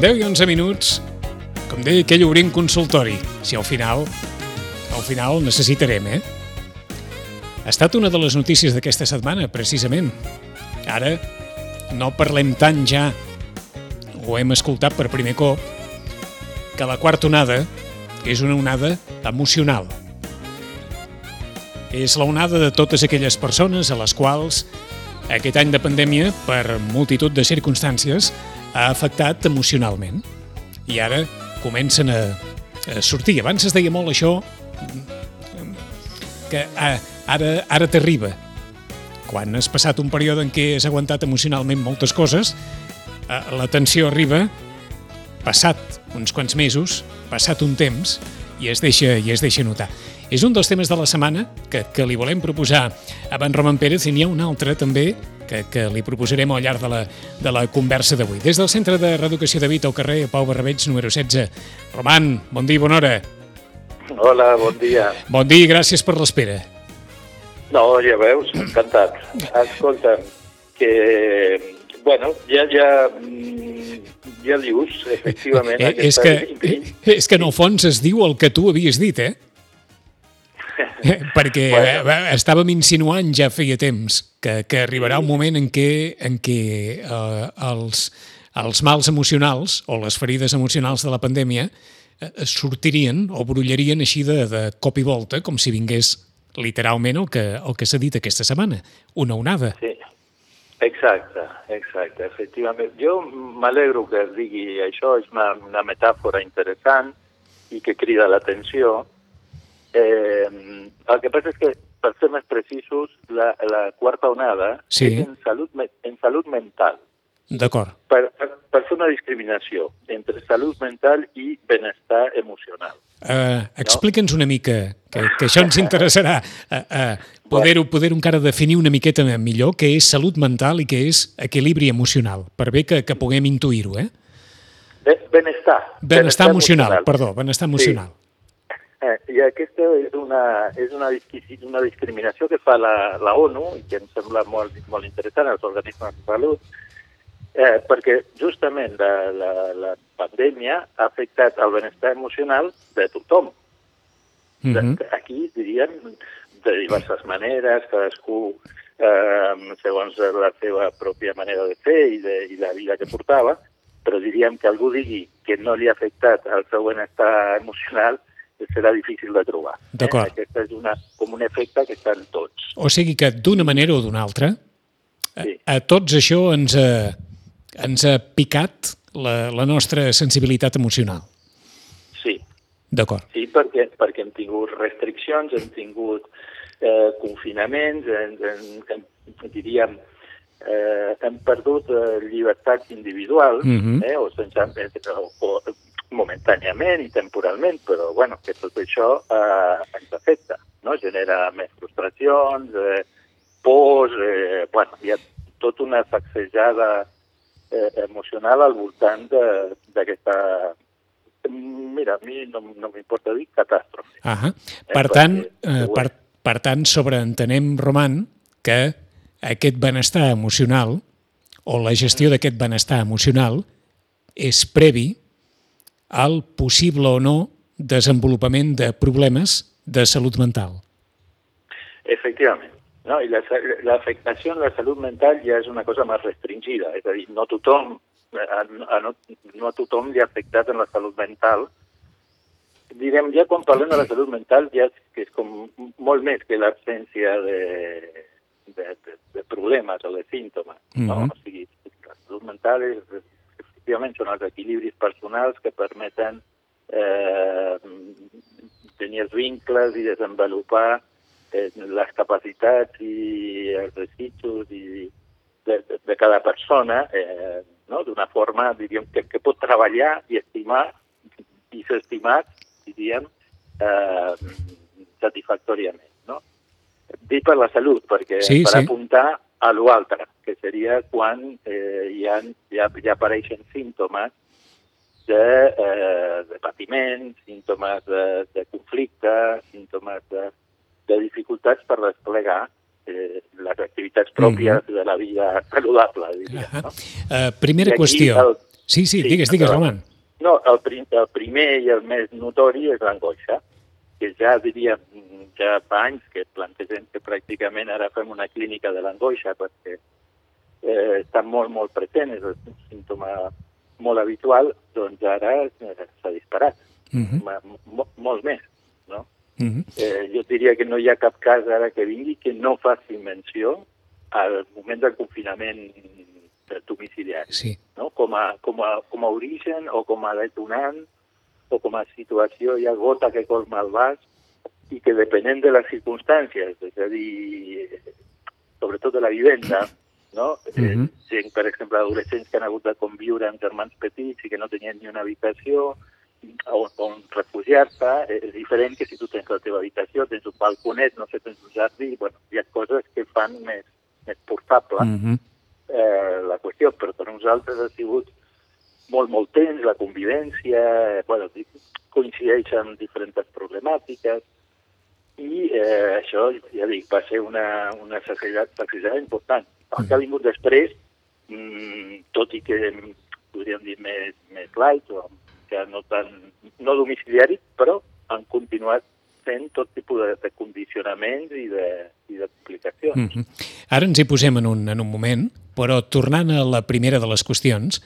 10 i 11 minuts, com deia aquell obrint consultori, si al final, al final necessitarem, eh? Ha estat una de les notícies d'aquesta setmana, precisament. Ara no parlem tant ja, ho hem escoltat per primer cop, que la quarta onada és una onada emocional. És la onada de totes aquelles persones a les quals aquest any de pandèmia, per multitud de circumstàncies, ha afectat emocionalment. I ara comencen a, a sortir. Abans es deia molt això que ara, ara t'arriba. Quan has passat un període en què has aguantat emocionalment moltes coses, la tensió arriba passat uns quants mesos, passat un temps, i es deixa, i es deixa notar. És un dels temes de la setmana que, que li volem proposar a en Roman Pérez i n'hi ha un altre també que, que li proposarem al llarg de la, de la conversa d'avui. Des del Centre de Reeducació de Vit al carrer Pau Barrabeig, número 16. Roman, bon dia i bona hora. Hola, bon dia. Bon dia i gràcies per l'espera. No, ja veus, encantat. Escolta'm, que, bueno, ja, ja, ja dius, efectivament... Eh, és, que, és que en el fons es diu el que tu havies dit, eh? Perquè bueno. estàvem insinuant ja feia temps que, que arribarà un moment en què, en què eh, els, els mals emocionals o les ferides emocionals de la pandèmia eh, sortirien o brullarien així de, de cop i volta, com si vingués literalment el que, el que s'ha dit aquesta setmana, una onada. Sí, exacte, exacte, efectivament. Jo m'alegro que es digui això, és una, una metàfora interessant i que crida l'atenció, Eh, el que passa és que, per ser més precisos, la, la quarta onada sí. és en salut, en salut mental. D'acord. Per, per, per fer una discriminació entre salut mental i benestar emocional. Uh, Explica'ns una mica, que, que això ens interessarà, uh, uh, poder-ho poder encara definir una miqueta millor, què és salut mental i què és equilibri emocional, per bé que, que puguem intuir-ho, eh? Benestar. Benestar, benestar emocional, emocional, perdó, benestar emocional. Sí. Eh, I aquesta és una, és una, una discriminació que fa la, la ONU i que em sembla molt, molt interessant als organismes de salut, eh, perquè justament la, la, la pandèmia ha afectat el benestar emocional de tothom. Mm -hmm. de, aquí diríem de diverses maneres, cadascú eh, segons la seva pròpia manera de fer i, de, i la vida que portava, però diríem que algú digui que no li ha afectat el seu benestar emocional serà difícil de trobar. D'acord. Eh? Aquest és una, com un efecte que està en tots. O sigui que d'una manera o d'una altra, sí. a, a tots això ens ha, ens ha picat la, la nostra sensibilitat emocional. Sí. D'acord. Sí, perquè, perquè hem tingut restriccions, hem tingut eh, confinaments, hem, hem, hem, diríem, eh, hem perdut eh, llibertats individuals, uh mhm. -huh. eh, o, sense, o, o momentàniament i temporalment, però bueno, que tot això eh, ens afecta, no? genera més frustracions, eh, pors, eh, bueno, hi ha tota una sacsejada eh, emocional al voltant d'aquesta mira, a mi no, no m'importa dir catàstrofe. Uh -huh. Per eh, tant, perquè, eh, per, per tant, sobreentenem, Roman, que aquest benestar emocional o la gestió d'aquest benestar emocional és previ al possible o no desenvolupament de problemes de salut mental. Efectivament. No? I l'afectació en la salut mental ja és una cosa més restringida, és a dir, no tothom, a, a, no, no a tothom li ha afectat en la salut mental. Direm, ja quan parlem de la salut mental ja és, que és com molt més que l'absència de, de, de, de problemes o de símptomes. No? Mm -hmm. O sigui, la salut mental és efectivament són els equilibris personals que permeten eh, tenir els vincles i desenvolupar eh, les capacitats i els desitjos i de, de, cada persona eh, no? d'una forma, diríem, que, que pot treballar i estimar i ser estimat, diríem, eh, satisfactòriament. No? Dic per la salut, perquè sí, per sí. apuntar a l'altre, que seria quan eh, hi, ha, ja, ja apareixen símptomes de, eh, de patiment, símptomes de, de conflicte, símptomes de, de dificultats per desplegar eh, les activitats pròpies mm -hmm. de la vida saludable, diria. No? Uh, primera qüestió. El... Sí, sí, sí digues, digues, Roman. No, el, prim, el primer i el més notori és l'angoixa, que ja diríem, ja fa anys que plantegem que pràcticament ara fem una clínica de l'angoixa perquè eh, està molt, molt present, és un símptoma molt habitual, doncs ara s'ha disparat. Uh -huh. Molt més, no? Uh -huh. eh, jo diria que no hi ha cap cas ara que vingui que no faci menció al moment del confinament domiciliari, sí. no? com, a, com, a, com a origen o com a detonant o com a situació ja gota que colma el vas i que depenent de les circumstàncies, és a dir, sobretot de la vivenda, no? -huh. eh, gent, per exemple, adolescents que han hagut de conviure amb germans petits i que no tenien ni una habitació, on, on refugiar-se, és diferent que si tu tens la teva habitació, tens un balconet, no sé, tens un jardí, bueno, hi ha coses que fan més, més portable uh -huh. eh, la qüestió, però per nosaltres ha sigut molt, molt temps, la convivència, eh, bueno, coincideix amb diferents problemàtiques, i eh, això, ja dic, va ser una, una sacsejada important. El que ha vingut després, mmm, tot i que podríem dir més, més light, o que no tan, no domiciliari, però han continuat fent tot tipus de, de condicionaments i de, i de complicacions. Mm -hmm. Ara ens hi posem en un, en un moment, però tornant a la primera de les qüestions,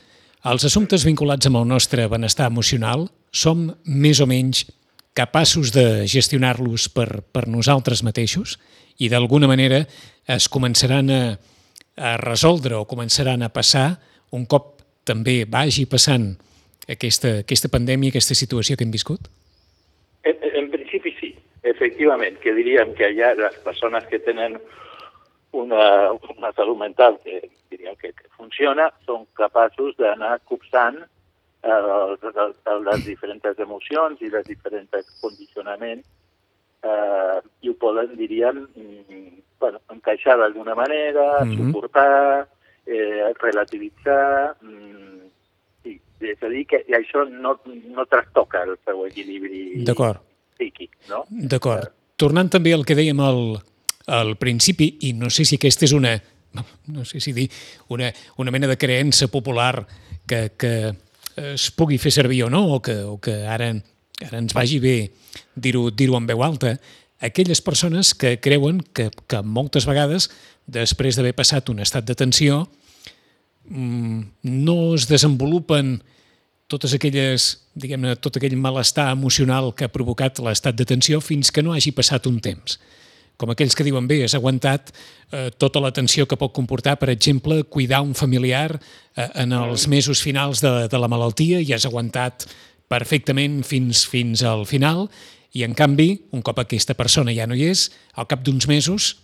els assumptes vinculats amb el nostre benestar emocional som més o menys capaços de gestionar-los per, per nosaltres mateixos i d'alguna manera es començaran a, a resoldre o començaran a passar un cop també vagi passant aquesta, aquesta pandèmia, aquesta situació que hem viscut? En, en principi sí, efectivament, que diríem que allà les persones que tenen una, una salut mental que diríem que, que funciona són capaços d'anar copsant eh, les diferents emocions i els diferents condicionaments eh, i ho poden, diríem, bueno, encaixar d'alguna manera, mm -hmm. suportar, eh, relativitzar... Mm, sí, és a dir, que això no, no trastoca el seu equilibri psíquic, no? D'acord. Tornant també al que dèiem al, al principi, i no sé si aquesta és una, no sé si dir, una, una mena de creença popular que, que es pugui fer servir o no, o que, o que ara, ara ens vagi bé dir-ho dir, en veu alta, aquelles persones que creuen que, que moltes vegades, després d'haver passat un estat de tensió, mm, no es desenvolupen totes aquelles, diguem-ne, tot aquell malestar emocional que ha provocat l'estat de tensió fins que no hagi passat un temps. Com aquells que diuen, bé, has aguantat eh, tota la tensió que pot comportar, per exemple, cuidar un familiar eh, en els mesos finals de, de la malaltia i has aguantat perfectament fins, fins al final i, en canvi, un cop aquesta persona ja no hi és, al cap d'uns mesos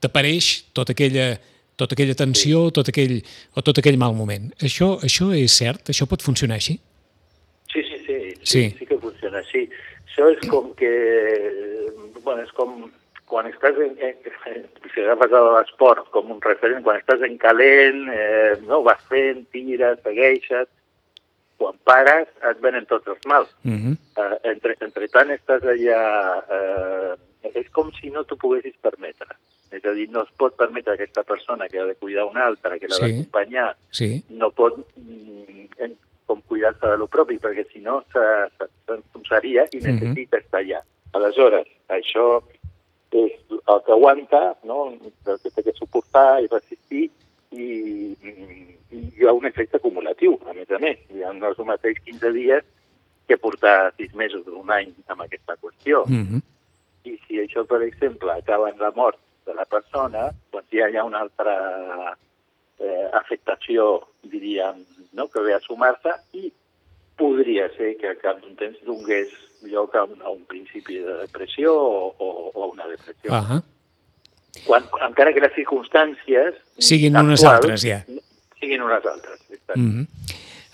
t'apareix tota aquella, tota aquella tensió tot aquell, o tot aquell mal moment. Això, això és cert? Això pot funcionar així? Sí, sí, sí, sí, sí. sí que funciona així. Això és com que... Bueno, és com quan estàs en, en, si agafes l'esport com un referent, quan estàs en calent, eh, no, vas fent, tires, segueixes, quan pares et venen tots els mals. Uh -huh. uh, entre, entre tant estàs allà... Uh, és com si no t'ho poguessis permetre. És a dir, no es pot permetre aquesta persona que ha de cuidar una altra, que l'ha sí. d'acompanyar, sí. no pot mm, com cuidar-se de lo propi, perquè si no s'enfonsaria i necessita uh -huh. estar allà. Aleshores, això és el que aguanta, no? el que té que suportar i resistir, i, i hi ha un efecte acumulatiu, a més a més. Hi ha no és el mateix 15 dies que portar 6 mesos o un any amb aquesta qüestió. Mm -hmm. I si això, per exemple, acaba en la mort de la persona, doncs ja hi ha una altra eh, afectació, diríem, no? que ve a sumar-se i podria ser que al cap d'un temps donés lloc a un, a un principi de depressió o, o, o una depressió. Uh -huh quan, encara que les circumstàncies... Siguin actuals, unes altres, ja. Siguin unes altres. Mm -hmm.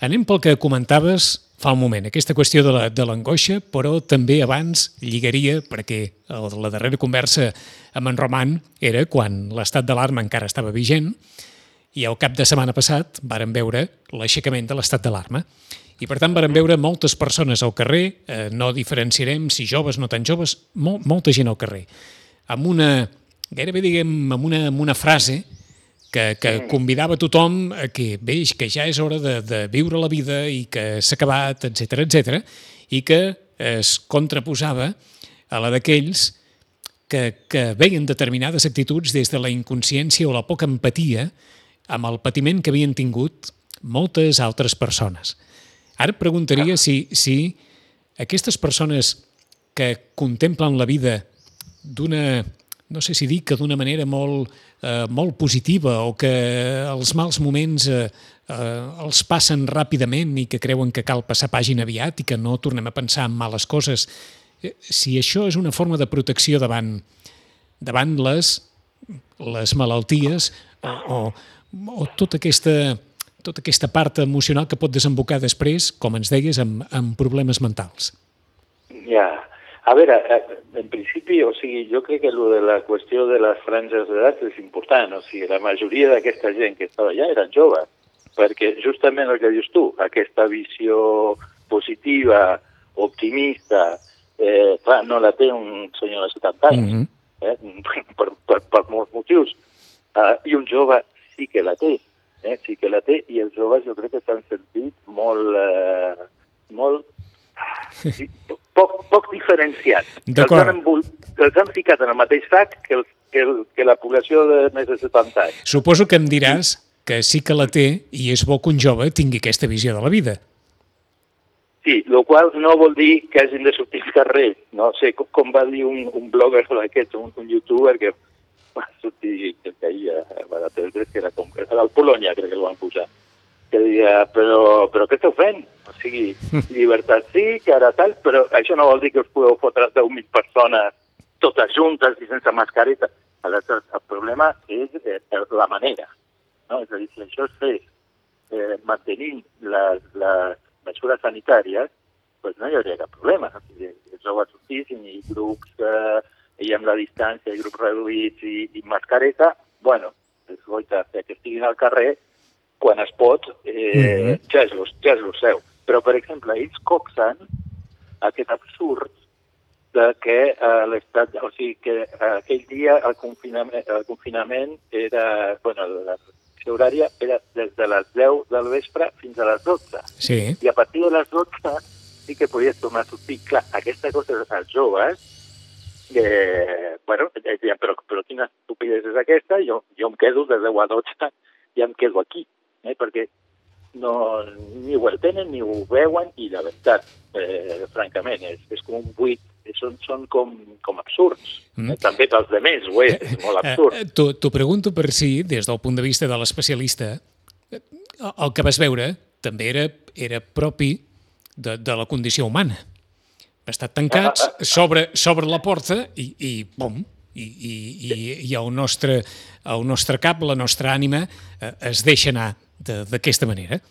Anem pel que comentaves fa un moment, aquesta qüestió de l'angoixa, la, però també abans lligaria, perquè el, la darrera conversa amb en Roman era quan l'estat d'alarma encara estava vigent i al cap de setmana passat varen veure l'aixecament de l'estat d'alarma. I per tant varen veure moltes persones al carrer, eh, no diferenciarem si joves, no tan joves, mol, molta gent al carrer, amb una gairebé diguem amb una, amb una frase que, que convidava tothom a que, bé, que ja és hora de, de viure la vida i que s'ha acabat, etc etc i que es contraposava a la d'aquells que, que veien determinades actituds des de la inconsciència o la poca empatia amb el patiment que havien tingut moltes altres persones. Ara et preguntaria si, si aquestes persones que contemplen la vida d'una, no sé si dir que d'una manera molt, eh, molt positiva o que els mals moments eh, eh, els passen ràpidament i que creuen que cal passar pàgina aviat i que no tornem a pensar en males coses, eh, si això és una forma de protecció davant, davant les, les malalties o, o, o tota aquesta tota aquesta part emocional que pot desembocar després, com ens deies, amb, amb problemes mentals. Ja. A veure, eh, en principi, o sigui, jo crec que lo de la qüestió de les franges d'edat és important. O sigui, la majoria d'aquesta gent que estava allà eren joves, perquè justament el que dius tu, aquesta visió positiva, optimista, eh, clar, no la té un senyor de 70 anys, Mm -hmm. eh, per, per, per molts motius. Uh, I un jove sí que la té, eh, sí que la té, i els joves jo crec que s'han sentit molt, eh, molt sí, poc, poc diferenciats. Els han, els han ficat en el mateix sac que, el, que, el, que la població de més de 70 anys. Suposo que em diràs que sí que la té i és bo que un jove tingui aquesta visió de la vida. Sí, el qual no vol dir que hagin de sortir al carrer. No sé, com, va dir un, un blogger d'aquest, un, un youtuber que va sortir, que caia a la TV3, que era com, era del Polònia, crec que el van posar, que deia, però, però què esteu fent? O sigui, llibertat sí, que ara tal, però això no vol dir que us podeu fotre 10.000 persones totes juntes i sense mascareta. Aleshores, el problema és eh, la manera. No? És a dir, si això es fes eh, mantenint les, les mesures sanitàries, doncs no hi hauria cap problema. O sigui, els joves sortissin i grups eh, i amb la distància, i grups reduïts i, i mascareta, bueno, és goita que estiguin al carrer, quan es pot, eh, Mhm. ja, és lo, ja és lo seu. Però, per exemple, ells copsen aquest absurd de que eh, l'estat, o sigui, que eh, aquell dia el confinament, el confinament era, bueno, la restricció horària era des de les 10 del vespre fins a les 12. Sí. I a partir de les 12 sí que podies tornar a sortir. Clar, aquesta cosa dels joves, eh, bueno, deien, però, però quina estupidesa és aquesta? Jo, jo em quedo de 10 a 12 i em quedo aquí, eh, perquè no, ni ho entenen ni ho veuen i la veritat, eh, francament, és, és com un buit, són, són com, com absurds. Mm. Eh, també pels demés ho és, és molt absurd. Eh, T'ho t'ho pregunto per si, des del punt de vista de l'especialista, eh, el que vas veure també era, era propi de, de la condició humana. Estar tancats, sobre, sobre la porta i, i pum, i, i, i, i el, nostre, el nostre cap, la nostra ànima, eh, es deixa anar de- d'aquesta manera.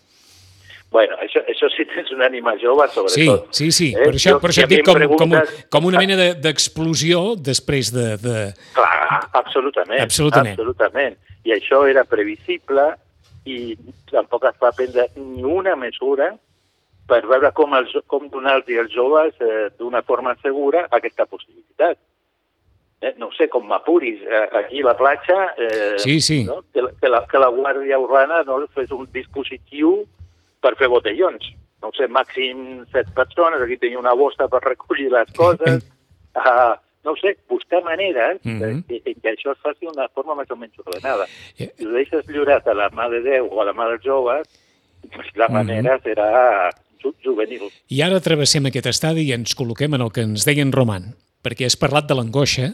Bueno, això, això sí tens una ànima jove, Sí, sobretot. sí, sí, Eh, per això, jo- per això et dic com, com, un, preguntes- com una mena de- d'explosió després de... de... Clar, absolutament. Absolutament. Absolutament. I això era previsible i tampoc es va prendre ni una mesura per veure com, els, com donar-los als joves eh, d'una forma segura aquesta possibilitat. Eh, no sé, com m'apuris, eh, aquí a la platja, eh, Sí, sí. No? Que, la, que, la, que la Guàrdia Urbana no, fes un dispositiu per fer botellons. No sé, màxim set persones, aquí tenia una bossa per recollir les coses. Uh, no ho sé, buscar maneres mm. -hmm. en què això es faci d'una forma més o menys ordenada. Eh. Si ho deixes lliurat a la mà de Déu o a la mà dels joves, doncs la Mhm. manera serà ju juvenil. I ara travessem aquest estadi i ens col·loquem en el que ens deia en Roman, perquè has parlat de l'angoixa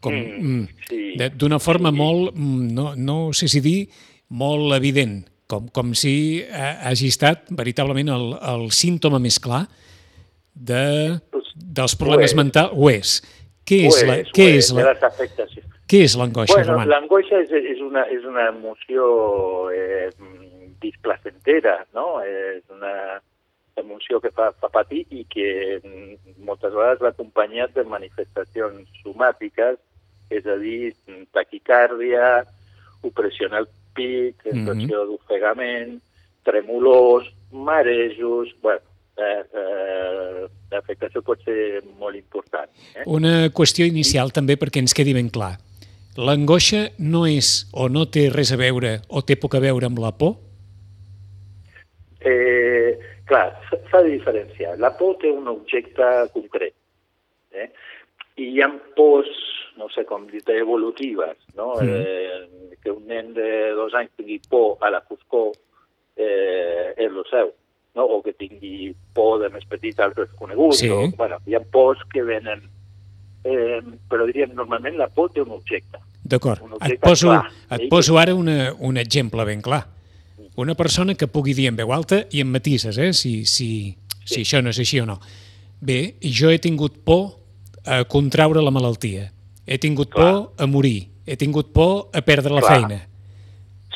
com Mm, mm, sí. d'una forma molt, mm, no, no sé si dir, molt evident, com, com si eh, hagi estat veritablement el, el símptoma més clar de, dels problemes mentals. Ho és. Què és, la, què és, la, què és l'angoixa, Bueno, Roman? l'angoixa és, és, una, és una emoció eh, displacentera, no? És una emoció que fa, fa patir i que mm, moltes vegades va acompanyat de manifestacions somàtiques, és a dir, taquicàrdia, opressió en el pit, sensació d'ofegament, tremolors, marejos... Bueno, eh, eh, l'afectació pot ser molt important. Eh? Una qüestió inicial també perquè ens quedi ben clar. l'angoixa no és o no té res a veure o té poc a veure amb la por? Eh, clar, s'ha de diferenciar. La por té un objecte concret. Eh? I hi ha pors, no sé com dir evolutives, no? Mm. Eh, que un nen de dos anys tingui por a la foscor eh, és el seu, no? o que tingui por de més petit als desconeguts. Sí. O, bueno, hi ha pors que venen... Eh, però diríem, normalment la por té un objecte. D'acord. Et poso, clar. et poso ara una, un exemple ben clar. Una persona que pugui dir en veu alta i en matises, eh, si, si, si Sí. això no és així o no. Bé, jo he tingut por a contraure la malaltia. He tingut Clar. por a morir. He tingut por a perdre la Clar. feina.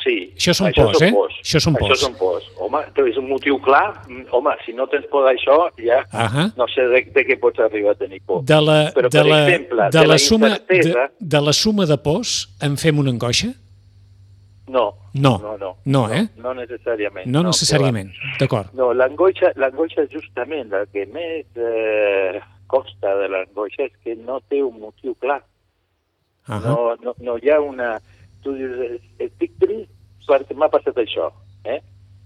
Sí. Això són pors, eh? Això són pors. Això són pors. Home, és un motiu clar. Home, si no tens por d'això, ja Ahà. no sé de, de què pots arribar a tenir por. De la, Però, de per la, exemple, de de la la suma, de, de la suma de pors en fem una angoixa? No. No. No, no. No, eh? No, necessàriament. No que necessàriament, d'acord. No, l'angoixa l'angoixa justament el que més eh, costa de l'angoixa és que no té un motiu clar. Ahà. No, no, no hi ha una... Tu dius, estic trist perquè m'ha passat això, eh?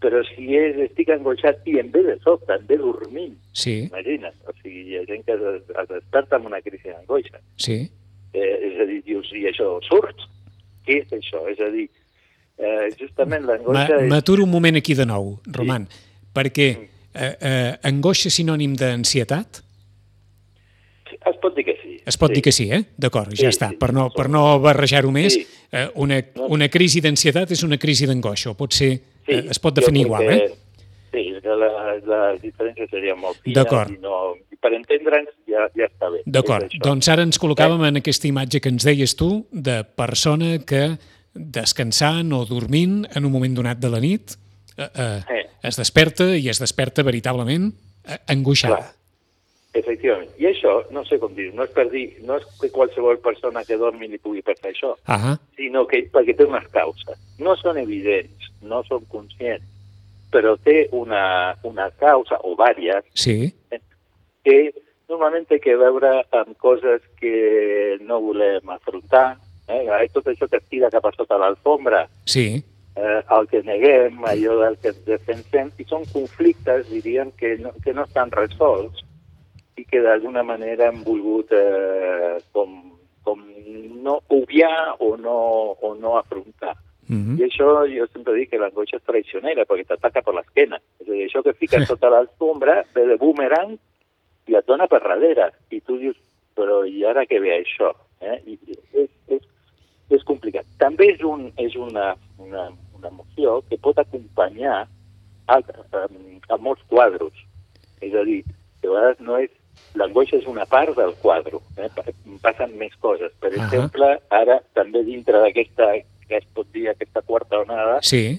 Però si és, estic angoixat i en ve de sobte, en ve dormint, Sí, imagina't. O sigui, hi ha gent que es, es desperta amb una crisi d'angoixa. sí. Eh, és a dir, dius, i això surt? Què és això? És a dir, eh, justament l'angoixa és... M'aturo un moment aquí de nou, Roman, perquè eh, eh, angoixa sinònim d'ansietat? Es pot dir que sí. Es pot dir que sí, eh? D'acord, ja Sí, està. sí. Per no, per no barrejar-ho més, Sí. eh, una, una crisi d'ansietat és una crisi d'angoixa, o pot ser, eh, es pot definir igual, que- eh? Sí, la, la diferència seria molt fina. D'acord. No, per entendre'ns ja, ja està bé. D'acord, doncs ara ens col·locàvem en aquesta imatge que ens deies tu de persona que descansant o dormint en un moment donat de la nit eh, eh, Eh. es desperta i es desperta veritablement eh, angoixada. Clar. Efectivament. I això, no sé com dir, no és per dir, no és que qualsevol persona que dormi li pugui passar això, Ah, sinó que perquè té unes causes. No són evidents, no són conscients, però té una, una causa, o diverses, sí, que normalment té que veure amb coses que no volem afrontar. Eh? Tot això que es tira cap a sota l'alfombra, sí, eh, el que neguem, allò del que ens defensem, i són conflictes, diríem, que no, que no estan resolts i que d'alguna manera hem volgut eh, com, com no obviar o no, o no afrontar. mhm, I això jo sempre dic que l'angoixa és traicionera perquè t'ataca per l'esquena. És a dir, això que fiques sota l'alfombra ve de boomerang i et dona per darrere. I tu dius, però i ara què ve això? Eh? I és, és, és complicat. També és, un, és una, una, una emoció que pot acompanyar a, a, a molts quadros. És a dir, que a vegades no és l'angoixa és una part del quadre, eh? Pa- passen més coses. Per exemple, ara també dintre d'aquesta, que es pot dir aquesta quarta onada, sí,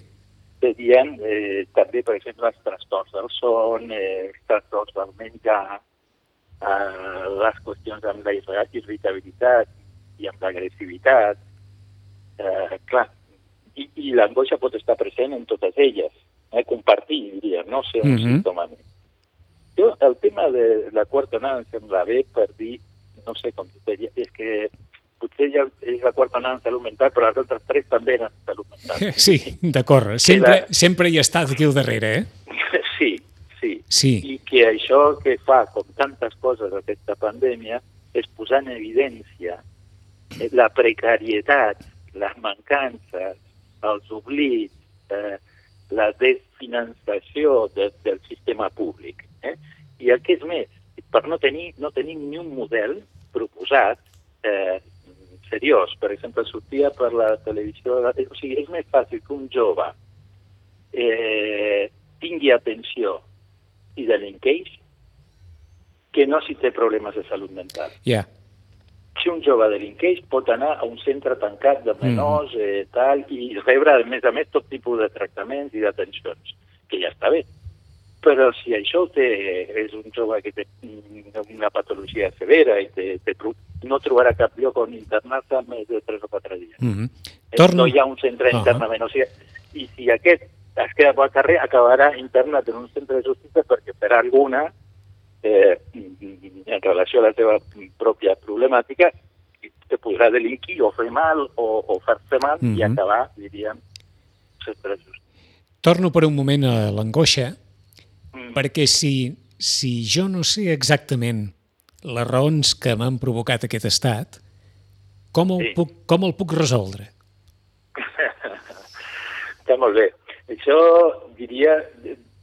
serien eh, també, per exemple, els trastorns del son, eh, els trastorns del menjar, eh, les qüestions amb la irritabilitat i amb l'agressivitat. Eh, clar, i, i l'angoixa pot estar present en totes elles, eh, compartir, diria, no ser un Mhm. símptoma més. Jo, el tema de la quarta onada em sembla bé per dir, no sé com dir, és que potser ja és la quarta onada en salut mental, però les altres tres també eren en salut mental. sí, d'acord. Sempre, la- sempre hi ha estat aquí al darrere, eh? Sí, sí. Sí, I que això que fa, com tantes coses aquesta pandèmia, és posar en evidència eh, la precarietat, les mancances, els oblits, eh, la desfinançació de, del sistema públic. Eh? I el que és més, per no tenir, no tenir ni un model proposat eh, seriós, per exemple, sortia per la televisió, o sigui, és més fàcil que un jove eh, tingui atenció i delinqueix que no si té problemes de salut mental. ja. Si un jove delinqueix pot anar a un centre tancat de menors eh, tal, i rebre, a més a més, tot tipus de tractaments i d'atencions, que ja està bé. Però si això té, és un jove que té mm, una patologia severa i té, té, no trobarà cap lloc on internar-se més de 3 o 4 dies. Eh, Torno... No hi ha un centre Ah. internament. O sigui, I si aquest es queda pel carrer, acabarà internat en un centre de justícia perquè per alguna, eh, en relació a la seva pròpia problemàtica, que podrà delinquir o fer mal o, o fer-se mal mm -hmm. i Mhm. acabar, diríem, ser presos. Torno per un moment a l'angoixa, Mm. perquè si, si jo no sé exactament les raons que m'han provocat aquest estat, com el, Sí. puc, com el puc resoldre? Està molt bé. Això, diria,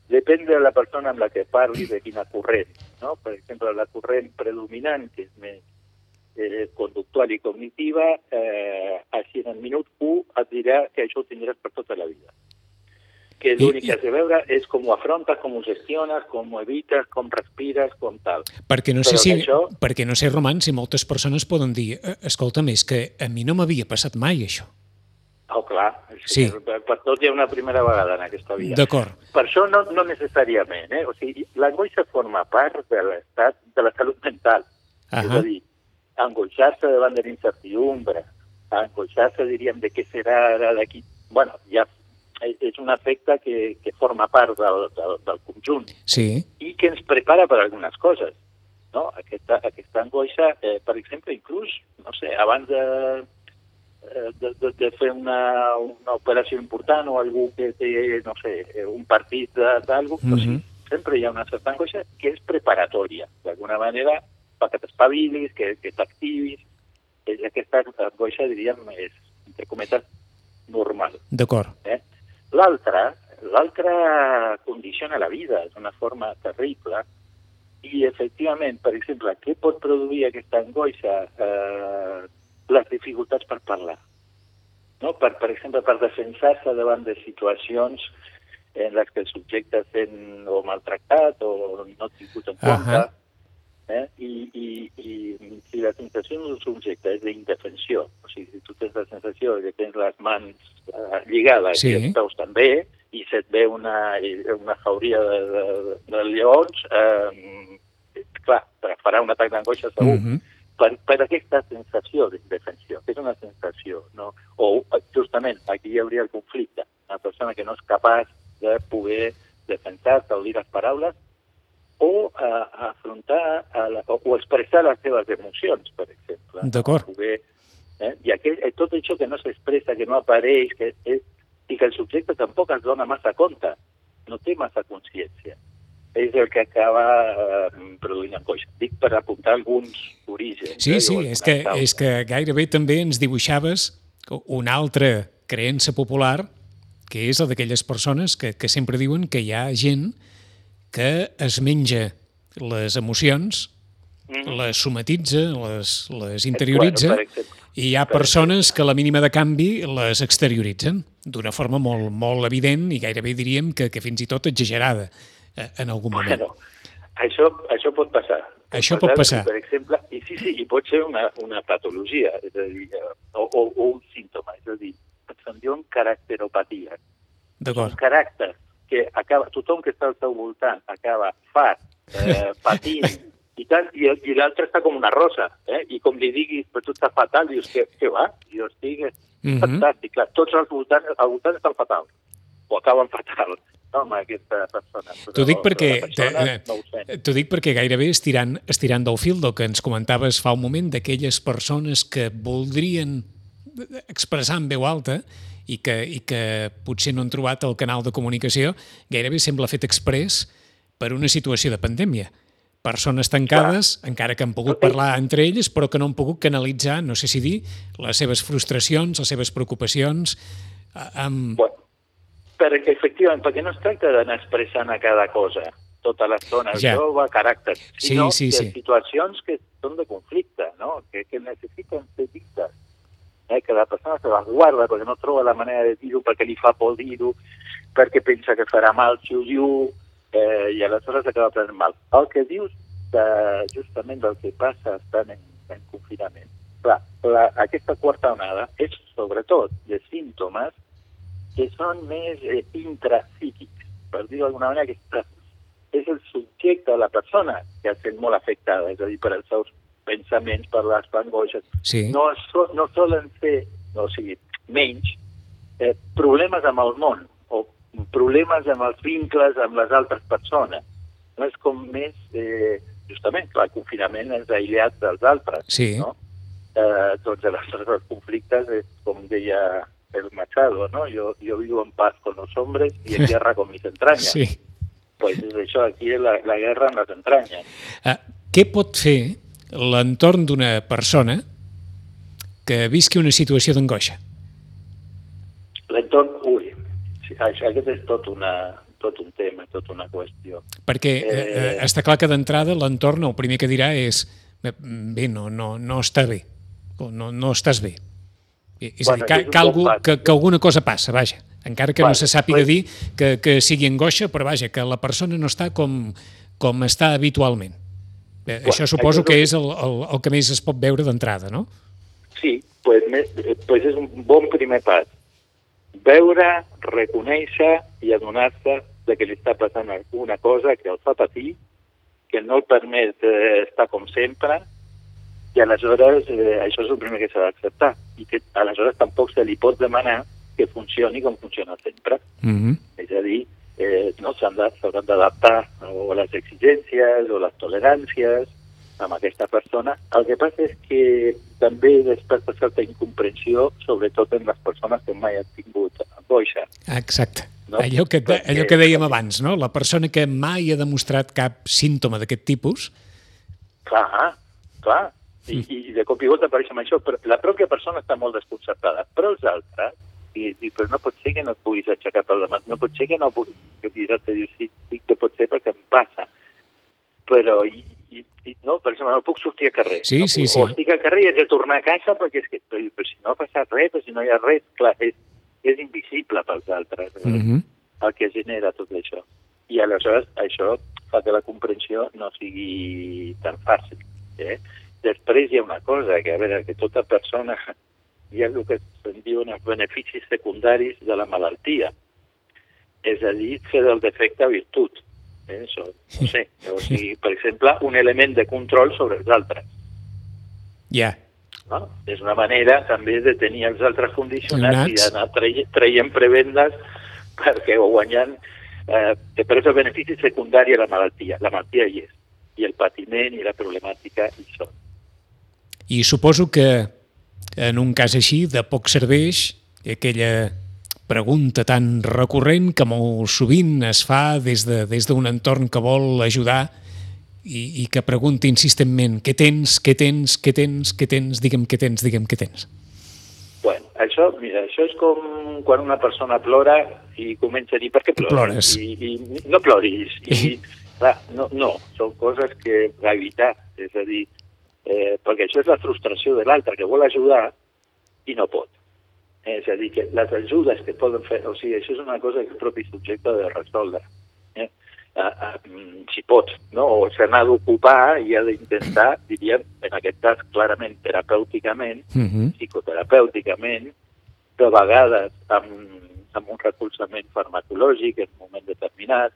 depèn de la persona amb la que parli, de quina corrent. No? Per exemple, la corrent predominant, que és més eh, conductual i cognitiva, eh, així en el minut 1 et dirà que això ho tindràs per tota la vida. Que l'únic que has de veure és com ho afrontes, com ho gestiones, com ho evites, com respires, com tal. Perquè no sé Però si, això- perquè no sé, Roman, si moltes persones poden dir "Eh, escolta, més que a mi no m'havia passat mai això. Oh, clar. Sí. Per, tot hi ha una primera vegada en aquesta vida. D'acord. Per això no, no necessàriament, eh? O sigui, l'angoixa forma part de l'estat de la salut mental. És Ahà. a dir, angoixar-se davant de l'incertidumbre, angoixar-se, diríem, de què serà ara d'aquí... bueno, ja és- és un efecte que, que forma part del, del, del conjunt Sí, i que ens prepara per algunes coses. No? Aquesta, aquesta angoixa, eh, per exemple, inclús, no sé, abans de, de, de, de fer una, una operació important o algú que té, no sé, eh, un partit d'algú, mm -hmm. sempre hi ha una certa angoixa que és preparatòria. D'alguna manera, perquè t'espavilis, que, que t'activis. Aquesta angoixa, diríem, és, entre cometes, normal. d'acord. Eh? L'altra, l'altra condiciona la vida d'una forma terrible i, efectivament, per exemple, què pot produir aquesta angoixa? Eh, les dificultats per parlar. No? Per, per exemple, per defensar-se davant de situacions en les que el subjecte sent o maltractat o no tingut en compte. Ahà. Eh? I, i, I si la sensació d'un subjecte és d'indefensió, o sigui, si tu tens la sensació que tens les mans eh, lligades Sí. i els peus també, i se't ve una, una jauria de, de, de lleons, eh, clar, farà un atac d'angoixa segur. Mhm. Per, per aquesta sensació d'indefensió, que és una sensació, no? o justament aquí hi hauria el conflicte, una persona que no és capaç de poder defensar-se o dir les paraules, o eh, afrontar a la, o, o expressar les seves emocions, per exemple. D'acord. Eh? I aquell, eh, tot això que no s'expressa, que no apareix, que és, i que el subjecte tampoc es dona massa compte, no té massa consciència, és el que acaba eh, produint angoixa. Dic per apuntar alguns orígens. Sí, eh, sí, és que, és que gairebé també ens dibuixaves una altra creença popular, que és la d'aquelles persones que, que sempre diuen que hi ha gent que es menja les emocions, Mhm. les somatitza, les, les interioritza, Bueno, i hi ha Per persones que a la mínima de canvi les exterioritzen d'una forma molt, molt evident i gairebé diríem que, que fins i tot exagerada eh, en algun moment. Bueno, això, això pot passar. Això pot passar. Per exemple, i sí, sí, i pot ser una, una patologia, és a dir, eh, o, o, o un símptoma, és a dir, se'n diuen caracteropatia. Un D'acord. caràcter que acaba, tothom que està al seu voltant acaba fat, eh, patint, i tal, i, i l'altre està com una rosa, eh? i com li diguis, però tu estàs fatal, dius, què, què va? I jo estic Mhm. fantàstic, clar, tots als voltants, al voltant estan fatal, o acaben fatal, amb aquesta persona. Però, T'ho dic perquè persona no. T'ho dic perquè gairebé estirant, estirant del fil del que ens comentaves fa un moment d'aquelles persones que voldrien expressar en veu alta i que, i que potser no han trobat el canal de comunicació, gairebé sembla fet express per una situació de pandèmia. Persones tancades, Clar. encara que han pogut parlar entre elles, però que no han pogut canalitzar, no sé si dir, les seves frustracions, les seves preocupacions, eh, amb... Bueno, perquè, efectivament, perquè no es tracta d'anar expressant a cada cosa tota l'estona, Ja. a caràcter, Sí, sinó sí, que sí. situacions que són de conflicte, no? que, que necessiten ser dites, eh? que la persona se les guarda perquè no troba la manera de dir-ho, perquè li fa por dir-ho, perquè pensa que farà mal si ho diu, eh, i aleshores acaba prenent mal. El que dius de, justament del que passa estant en, en confinament, clar, la, aquesta quarta onada és sobretot de símptomes que són més eh, intrapsíquics, per dir d'alguna manera que és, és el subjecte, la persona, que es sent molt afectada, és a dir, per els seus pensaments, per les angoixes. Sí. No, so, no solen ser, no, o sigui, menys, eh, problemes amb el món o problemes amb els vincles amb les altres persones. No és com més, eh, justament, clar, el confinament és aïllat dels altres, Sí. no? eh, doncs de los, los conflictes és, com deia el Machado, ¿no? Yo, yo vivo en paz con los hombres y en guerra con mis entrañas. Sí. Pues és això, aquí la, la guerra amb les entranyes. Uh, què pot fer l'entorn d'una persona que visqui una situació d'angoixa? L'entorn, ui, aquest és tot, una, tot un tema, tot una qüestió. Perquè eh, eh, està clar que d'entrada l'entorn el primer que dirà és bé, no, no, no està bé, o no, no estàs bé. És bueno, a dir, que, que, algú, que, que alguna cosa passa, vaja. Encara que bueno, no se sàpiga pues... dir que, que sigui angoixa, però vaja, que la persona no està com, com està habitualment. Eh, bueno, això suposo que és el, el, el que més es pot veure d'entrada, no? Sí, pues, pues és un bon primer pas veure, reconèixer i adonar-se de que li està passant alguna cosa que el fa patir, que no el permet eh, estar com sempre, i aleshores eh, això és el primer que s'ha d'acceptar, i que aleshores tampoc se li pot demanar que funcioni com funciona sempre. Mm -hmm. És a dir, eh, no s'hauran d'adaptar o les exigències o les toleràncies amb aquesta persona. El que passa és que també desperta certa incomprensió, sobretot en les persones que mai han tingut angoixa. Exacte. No? Allò, que, Perquè... allò que dèiem abans, no? La persona que mai ha demostrat cap símptoma d'aquest tipus... Clar, clar. I, i de cop i volta apareix amb això, però la pròpia persona està molt desconcertada, però els altres, i, i però no pot ser que no et puguis aixecar pel demà, no pot ser que no puguis, que te diu, sí, sí que pot ser perquè em passa, però i, i, i no, per exemple, no puc sortir al carrer. Sí, no sí, puc, sí. O estic al carrer i haig de tornar a casa perquè és que, però, però si no ha passat res, però si no hi ha res, clar, és, és invisible pels altres eh? Mm -hmm. el que genera tot això. I aleshores això fa que la comprensió no sigui tan fàcil. Eh? Després hi ha una cosa, que a veure, que tota persona hi ha el que se'n diuen els beneficis secundaris de la malaltia. És a dir, fer del defecte virtut. Eh? Això, no sé, o sigui, per exemple, un element de control sobre els altres. Ja. Yeah. No? És una manera també de tenir els altres condicionats i d'anar traient, traient prebendes perquè o guanyant eh, però és el benefici secundari a la malaltia. La malaltia hi és. I el patiment i la problemàtica hi són. I suposo que en un cas així de poc serveix aquella pregunta tan recurrent que molt sovint es fa des d'un de, des entorn que vol ajudar i, i que pregunti insistentment què tens, què tens, què tens, què tens, digue'm què tens, digue'm què tens. Bueno, això, mira, això és com quan una persona plora i comença a dir per què plores? plores. I, i no ploris. I, clar, no, no, són coses que evitar, és a dir, eh, perquè això és la frustració de l'altre que vol ajudar i no pot. És a dir, que les ajudes que poden fer, o sigui, això és una cosa que el propi subjecte ha de resoldre. Eh? a, a, si pot, no? o se n'ha d'ocupar i ha d'intentar, diríem, en aquest cas clarament terapèuticament, uh -huh. psicoterapèuticament, de vegades amb, amb un recolzament farmacològic en un moment determinat.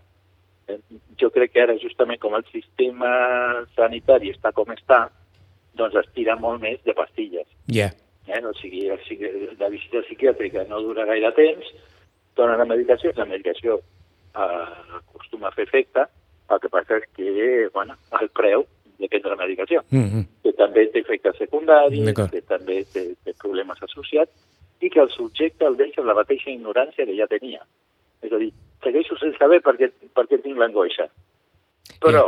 Eh, jo crec que ara, justament com el sistema sanitari està com està, doncs es tira molt més de pastilles. Yeah. Eh? O sigui, la visita psiquiàtrica no dura gaire temps, donen la medicació, la medicació eh, acostuma a fer efecte, el que passa és que, bueno, el preu de prendre la medicació, mm -hmm. que també té efectes secundaris, que també té, té problemes associats, i que el subjecte el deixa amb la mateixa ignorància que ja tenia. És a dir, segueixo sense saber per què, per què tinc l'angoixa. Però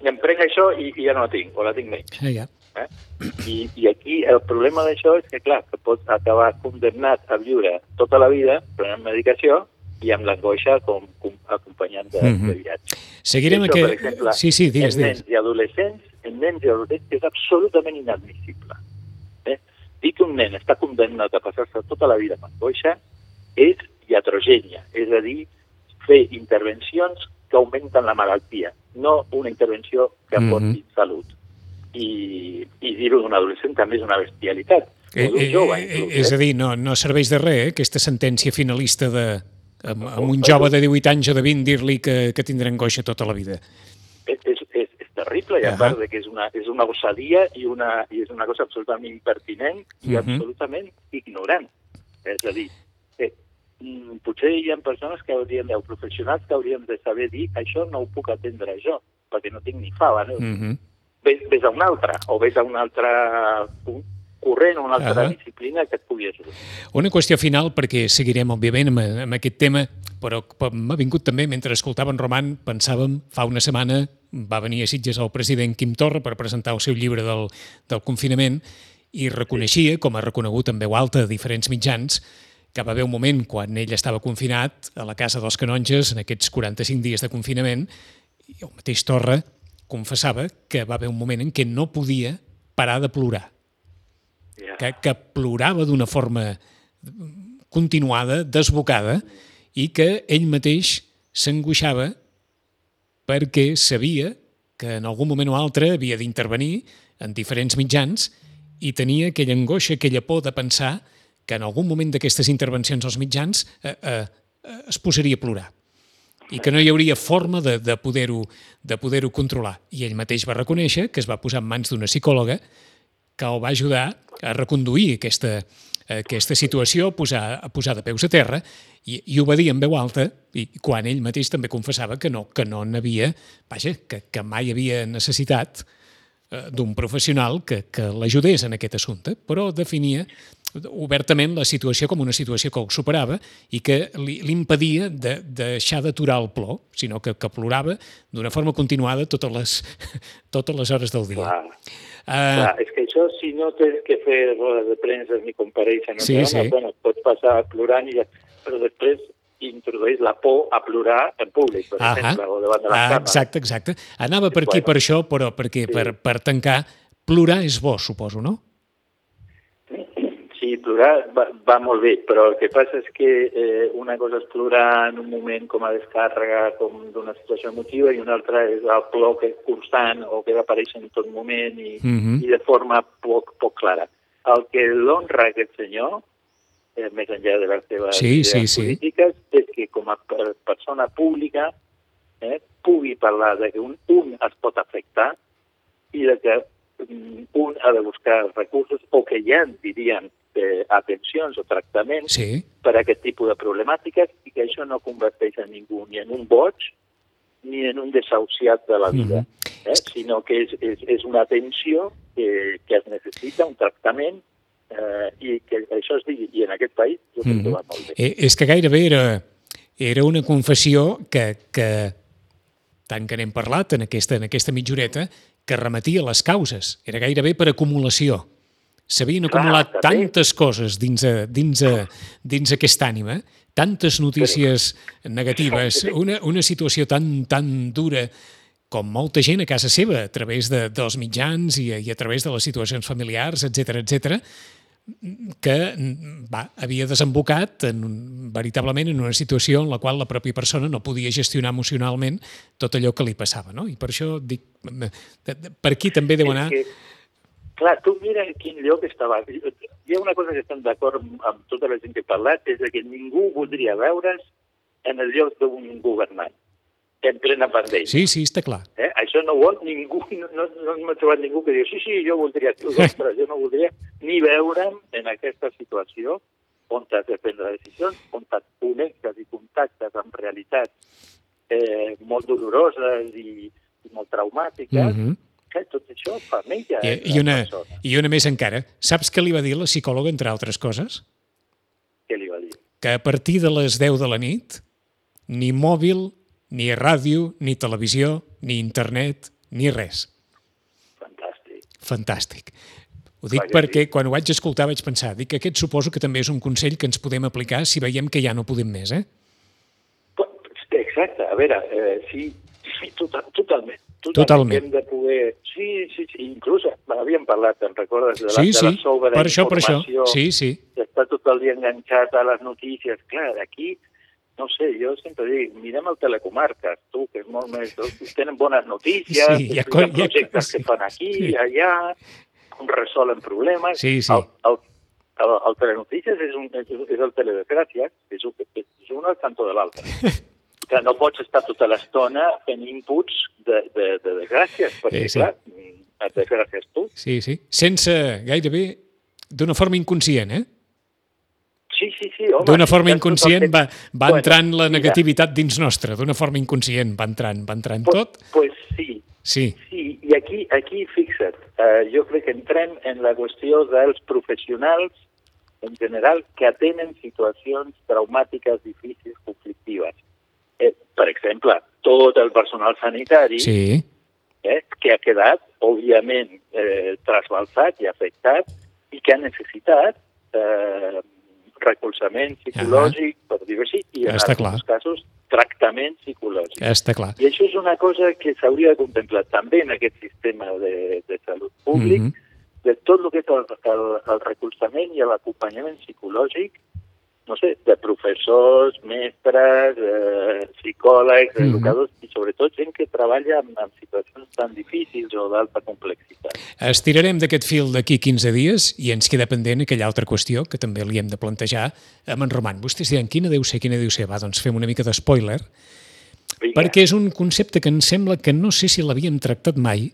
yeah. em prenc això i, i ja no la tinc, o la tinc menys. Yeah. Eh? I, I aquí el problema d'això és que, clar, que pots acabar condemnat a viure tota la vida prenent medicació i amb l'angoixa com, com acompanyant de, mm -hmm. de viatge. Seguirem això, que... Per exemple, sí, sí, digues, en nens i adolescents, en nens i adolescents és absolutament inadmissible. Eh? Dir que un nen està condemnat a passar-se tota la vida amb angoixa és iatrogènia, és a dir, fer intervencions que augmenten la malaltia, no una intervenció que aporti mm -hmm. salut. I, i dir-ho d'un adolescent també és una bestialitat. Eh, eh, jove, eh, inclús, eh? És a dir, no, no serveix de res, eh, aquesta sentència finalista de, amb, amb un jove de 18 anys o de 20 dir-li que, que tindrà angoixa tota la vida. És, és, és, és terrible, i a uh -huh. part de que és una, és una ossadia i, una, i és una cosa absolutament impertinent i uh -huh. absolutament ignorant. És a dir, eh, mm, potser hi ha persones que haurien de, professionals que haurien de saber dir això no ho puc atendre jo, perquè no tinc ni fava, no? Uh -huh. Ves, ves a un altre, o ves a un altre punt corrent o una altra uh -huh. disciplina que et pugui ajudar. Una qüestió final, perquè seguirem, òbviament, amb, amb aquest tema, però m'ha vingut també, mentre escoltàvem Roman, pensàvem, fa una setmana va venir a Sitges el president Quim Torra per presentar el seu llibre del, del confinament i reconeixia, com ha reconegut en veu alta a diferents mitjans, que va haver un moment quan ell estava confinat a la casa dels canonges en aquests 45 dies de confinament i el mateix Torra confessava que va haver un moment en què no podia parar de plorar. Yeah. Que, que plorava d'una forma continuada, desbocada, i que ell mateix s'angoixava perquè sabia que en algun moment o altre havia d'intervenir en diferents mitjans i tenia aquella angoixa, aquella por de pensar que en algun moment d'aquestes intervencions als mitjans eh, eh, es posaria a plorar i que no hi hauria forma de, de poder-ho de poder controlar. I ell mateix va reconèixer que es va posar en mans d'una psicòloga que el va ajudar a reconduir aquesta, aquesta situació, a posar, a posar de peus a terra, i, i ho va dir en veu alta, i quan ell mateix també confessava que no que no n'havia, vaja, que, que mai havia necessitat eh, d'un professional que, que l'ajudés en aquest assumpte, però definia obertament la situació com una situació que ho superava i que li, li impedia de, de deixar d'aturar el plor, sinó que, que plorava d'una forma continuada totes les, totes les hores del dia. Clar. Uh, Clar, és que això, si no tens que fer rodes de premsa ni compareixen, no sí, sí. bueno, pots passar plorant, i ja, però després introdueix la por a plorar en públic, per -huh. exemple, o davant de la ah, Exacte, exacte. Anava per aquí bueno. per això, però perquè sí. per, per tancar, plorar és bo, suposo, no? Sí, plorar va, va molt bé, però el que passa és que eh, una cosa és plorar en un moment com a descàrrega, com d'una situació emotiva, i una altra és el plor que és constant o que apareix en tot moment i, uh mhm. -huh. i de forma poc, poc clara. El que l'honra aquest senyor, eh, més enllà de les seves sí, idees sí, polítiques, sí. és que com a persona pública eh, pugui parlar de que un, un es pot afectar i de que mm, un ha de buscar recursos o que ja dirien eh, atencions o tractaments sí. per a aquest tipus de problemàtiques i que això no converteix a ningú ni en un boig ni en un desahuciat de la vida, mm -hmm. eh? sinó que és, és, és una atenció que, que es necessita, un tractament, eh, i que això es digui, i en aquest país jo crec mm -hmm. que va molt bé. Eh, és que gairebé era, era una confessió que, que tant que n'hem parlat en aquesta, en aquesta mitjoreta, que remetia les causes. Era gairebé per acumulació s'havien acumulat Clar, tantes coses dins, a, dins, a, dins aquesta ànima, tantes notícies negatives, una, una situació tan, tan dura com molta gent a casa seva, a través de, dels mitjans i, i a través de les situacions familiars, etc etc, que va, havia desembocat en, veritablement en una situació en la qual la pròpia persona no podia gestionar emocionalment tot allò que li passava. No? I per això dic, per aquí també deu anar... És que Clar, tu mira en quin lloc estava. Hi ha una cosa que estem d'acord amb tota la gent que he parlat, és que ningú voldria veure's en el lloc d'un governant en plena pandèmia. Sí, sí, està clar. Eh? Això no vol ningú, no, no, no m'ha trobat ningú que diu sí, sí, jo voldria, ostres, jo no voldria ni veure'm en aquesta situació on has de prendre decisions, on et connectes i contactes amb realitats eh, molt doloroses i, i molt traumàtiques, mm -hmm que tot això família. I, i, una, I una més encara. Saps què li va dir la psicòloga, entre altres coses? Què li va dir? Que a partir de les 10 de la nit, ni mòbil, ni ràdio, ni televisió, ni internet, ni res. Fantàstic. Fantàstic. Ho dic Vaja, perquè quan ho vaig escoltar vaig pensar, dic que aquest suposo que també és un consell que ens podem aplicar si veiem que ja no podem més, eh? Exacte, a veure, eh, sí, sí total, totalment. Totalment. Hem de poder... Sí, sí, sí, inclús havíem parlat, te'n recordes, de la, sí, sí. de la per això, per això. Sí, sí. Està tot el dia enganxat a les notícies. Clar, d'aquí, no sé, jo sempre dic, mirem el Telecomarques, tu, que és molt més... Tenen bones notícies, sí, hi ha, hi ha projectes sí. que fan aquí, sí. allà, com resolen problemes. Sí, sí. El, el, el, el Telenotícies és, un, és, és el Teledesgràcia, és, un, és un al cantó de l'altre. que no pots estar tota l'estona fent inputs de, de, de desgràcies, perquè, sí, sí. clar, et desgràcies tu. Sí, sí. Sense gairebé d'una forma inconscient, eh? Sí, sí, sí, home. D'una forma inconscient va, va entrant bueno, la negativitat mira. dins nostre, d'una forma inconscient va entrant, va entrant pues, tot. Pues sí. Sí. Sí, i aquí, aquí fixa't, eh, jo crec que entrem en la qüestió dels professionals en general que atenen situacions traumàtiques, difícils, conflictives. Eh, per exemple, tot el personal sanitari Sí, eh, que ha quedat, òbviament, eh, trasbalsat i afectat i que ha necessitat eh, recolzament psicològic, per dir-ho així, i en Està alguns clar. casos tractament psicològic. està clar. I això és una cosa que s'hauria de contemplar també en aquest sistema de, de salut públic, Mhm. de tot el que és el, el, el recolzament i l'acompanyament psicològic, no sé, de professors, mestres, eh, psicòlegs, Mhm. educadors i sobretot gent que treballa en, en situacions tan difícils o d'alta complexitat. Estirarem d'aquest fil d'aquí 15 dies i ens queda pendent aquella altra qüestió que també li hem de plantejar amb en Roman. Vostès diran, quina deu ser, quina deu ser? Va, doncs fem una mica d'espoiler, Vinga. perquè és un concepte que em sembla que no sé si l'havíem tractat mai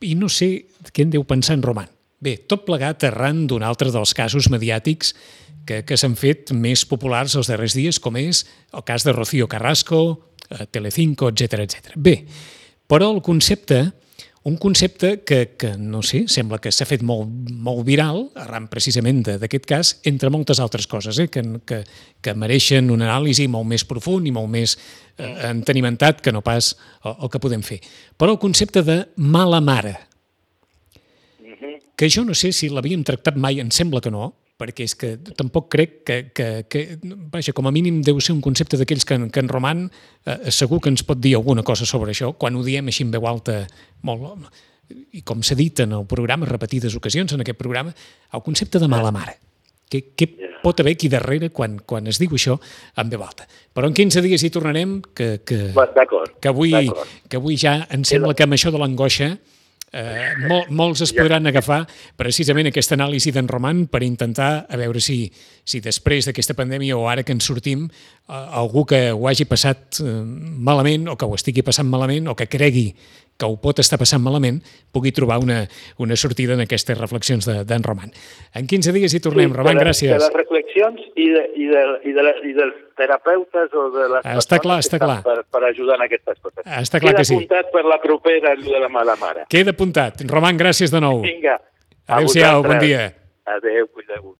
i no sé què en deu pensar en Roman. Bé, tot plegat arran d'un altre dels casos mediàtics que, que s'han fet més populars els darrers dies, com és el cas de Rocío Carrasco, eh, Telecinco, etc etc. Bé, però el concepte, un concepte que, que no sé, sembla que s'ha fet molt, molt viral, arran precisament de- d'aquest cas, entre moltes altres coses, eh, que, que, que mereixen una anàlisi molt més profund i molt més eh, entenimentat que no pas el, el que podem fer. Però el concepte de mala mare, Mhm. que jo no sé si l'havíem tractat mai, em sembla que no, perquè és que tampoc crec que, que, que vaja, com a mínim deu ser un concepte d'aquells que, en- que en Roman eh, segur que ens pot dir alguna cosa sobre això, quan ho diem així en veu alta, molt, i com s'ha dit en el programa, repetides ocasions en aquest programa, el concepte de mala mare. Què, què pot haver aquí darrere quan, quan es diu això en veu alta? Però en 15 dies hi tornarem, que, que, que avui, que avui ja em sembla que amb això de l'angoixa eh, mol, molts es podran agafar precisament aquesta anàlisi d'en Roman per intentar a veure si, si després d'aquesta pandèmia o ara que ens sortim algú que ho hagi passat eh, malament o que ho estigui passant malament o que cregui que ho pot estar passant malament, pugui trobar una, una sortida en aquestes reflexions de- d'en Roman. En 15 dies hi tornem. Sí, Roman, de, gràcies. De les reflexions i, de, i, de, i, de, i dels terapeutes o de les Està clar, està clar. Per, per ajudar en aquestes coses. Està clar Queda que sí. apuntat per la propera, de la mala mare. Queda apuntat. Roman, gràcies de nou. Vinga. Adéu-siau, bon dia. Adéu, cuideu-vos.